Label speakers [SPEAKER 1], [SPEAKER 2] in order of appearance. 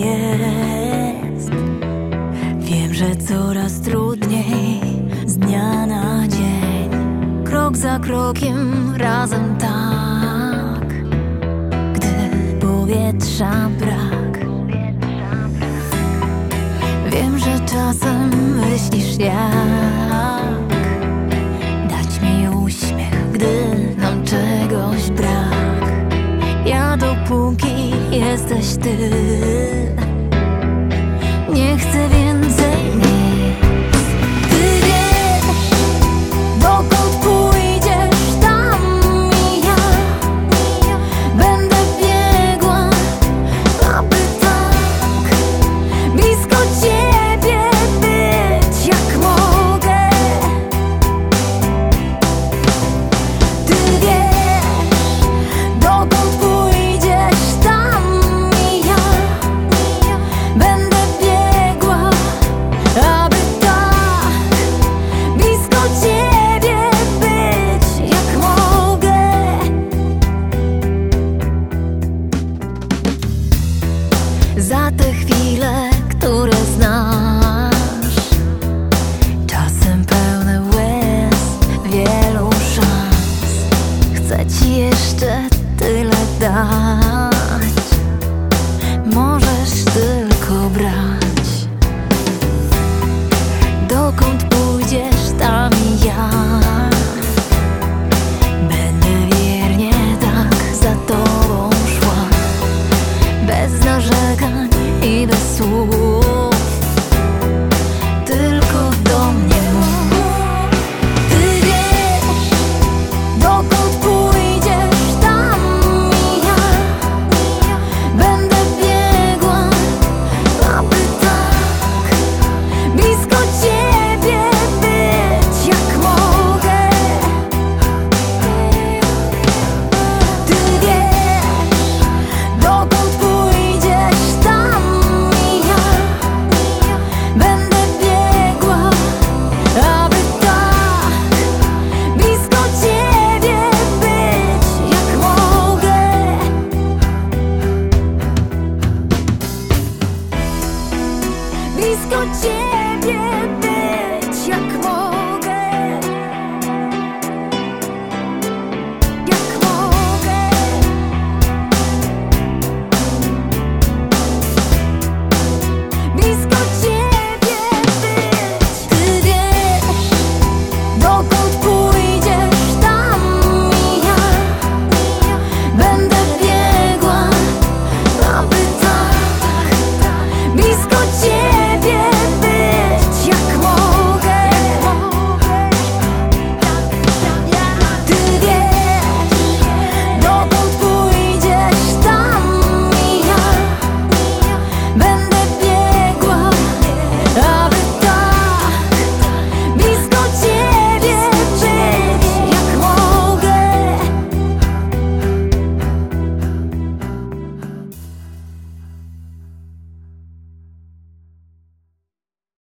[SPEAKER 1] jest. Wiem, że coraz trudniej z dnia na dzień, krok za krokiem razem tak, gdy powietrza brak. Wiem, że czasem myślisz jak. Jesteś ty. Nie chcę więcej Za te chwile, które znasz